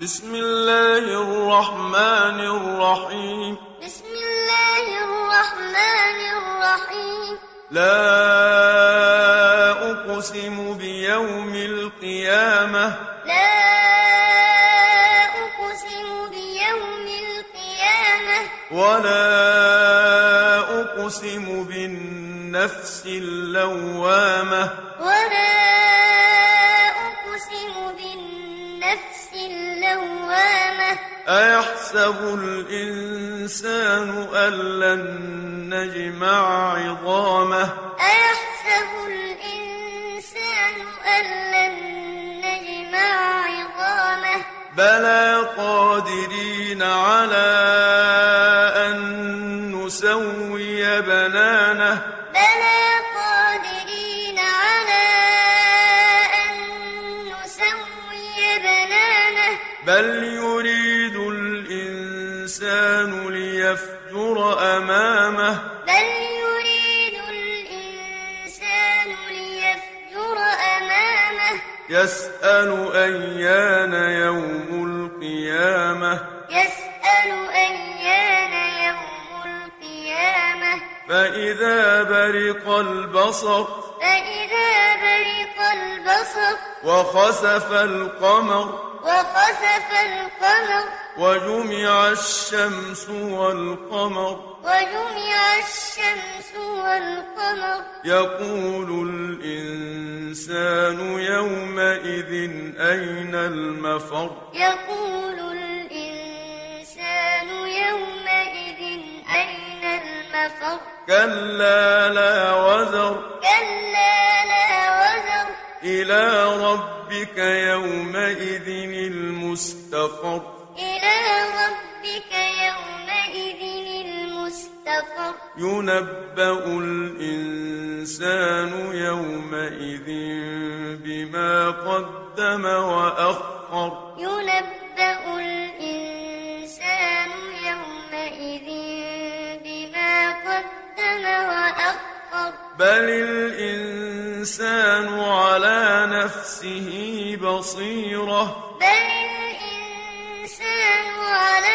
بسم الله الرحمن الرحيم. بسم الله الرحمن الرحيم. لا أقسم بيوم القيامة. لا أقسم بيوم القيامة. ولا أقسم بالنفس اللوامة. أيحسب الإنسان أن لن نجمع عظامه. أيحسب الإنسان أن لن نجمع عظامه؟ بلى قادرين على أن نسوي بنانه. بلى قادرين على أن نسوي بنانه. بل يريد الإنسان ليفجر أمامه. بل يريد الإنسان ليفجر أمامه. يسأل أيان يوم القيامة. يسأل أيان يوم القيامة. فإذا برق البصر فإذا برق البصر وخسف القمر وخسف القمر وجمع الشمس والقمر. وجمع الشمس والقمر. يقول الإنسان يومئذ أين المفر؟ يقول الإنسان يومئذ أين المفر؟ كلا لا وزر. كلا لا وزر. إلى ربك يومئذ المستقر. ينبأ الإنسان يومئذ بما قدم وأخر ينبأ الإنسان يومئذ بما قدم وأخر بل الإنسان على نفسه بصيرة بل الإنسان على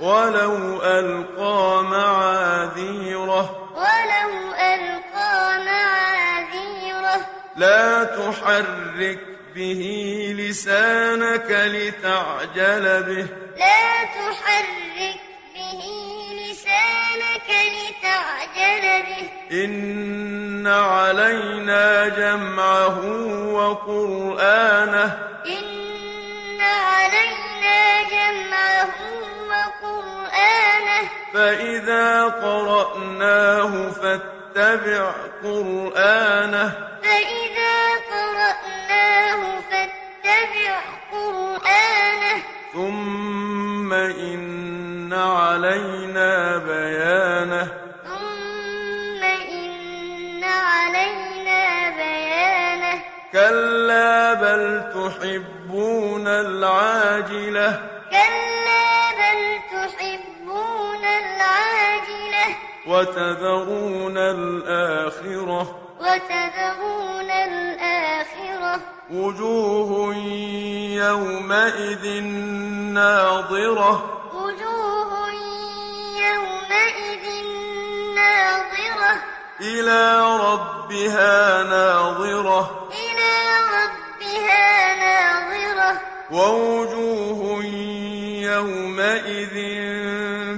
ولو ألقى معاذيره. ولو ألقى معاذيره. لا تحرك به لسانك لتعجل به. لا تحرك به لسانك لتعجل به. إن علينا جمعه وقرآنه. فإذا قرأناه فاتبع قرآنه. فإذا قرأناه فاتبع قرآنه. ثم إن علينا بيانه. ثم إن علينا بيانه. كلا بل تحبون العاجلة. وتذرون الآخرة. وتذرون الآخرة. وجوه يومئذ ناظرة. وجوه يومئذ ناظرة. إلى ربها ناظرة. إلى ربها ناظرة. ووجوه يومئذ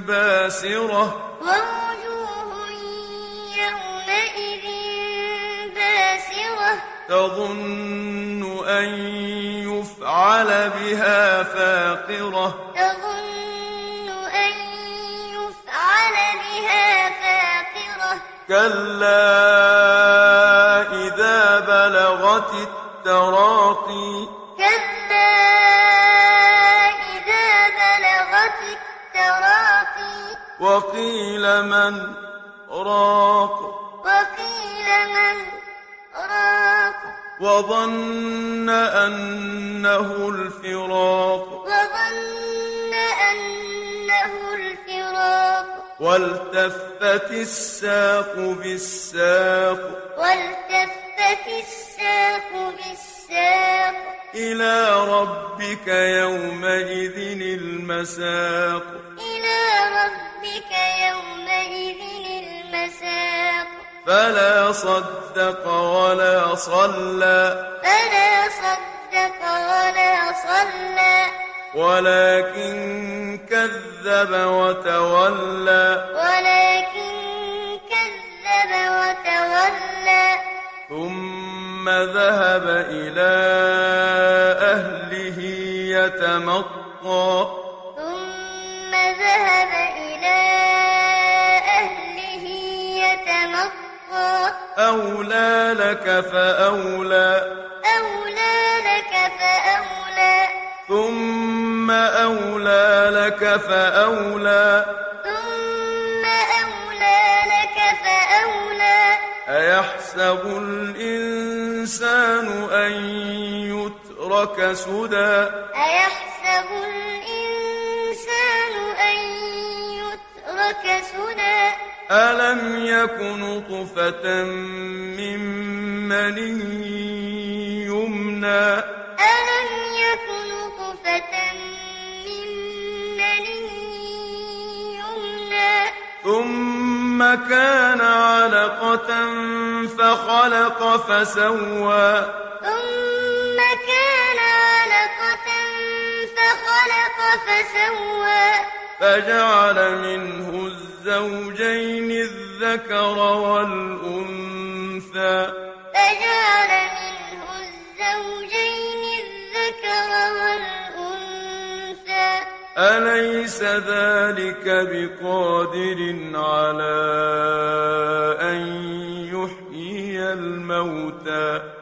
باسرة. تظن أن يفعل بها فاقرة. تظن أن يفعل بها فاقرة. كلا إذا بلغت التراقي. كلا إذا بلغت التراقي. وقيل من راق. وقيل من راق. وظن أنه الفراق. وظن أنه الفراق. والتفت الساق بالساق. والتفت الساق بالساق. إلى ربك يومئذ المساق. إلى ربك يومئذ فلا صدق ولا صلى. فلا صدق ولا صلى. ولكن كذب وتولى. ولكن كذب وتولى. ثم ذهب إلى أهله يتمطى. أولى لك فأولى. أولى لك فأولى. ثم أولى لك فأولى. ثم أولى لك فأولى. أيحسب الإنسان أن يترك سدى؟ أيحسب الإنسان أن يترك سدى؟ ألم يك نطفة من مني يمنى ألم يكن نطفة من مني يمنى ثم كان علقة فخلق فسوى ثم كان علقة فخلق فسوى فجعل منه الزوجين الذكر والأنثى. فجعل منه الزوجين الذكر والأنثى. أليس ذلك بقادر على أن يحيي الموتى؟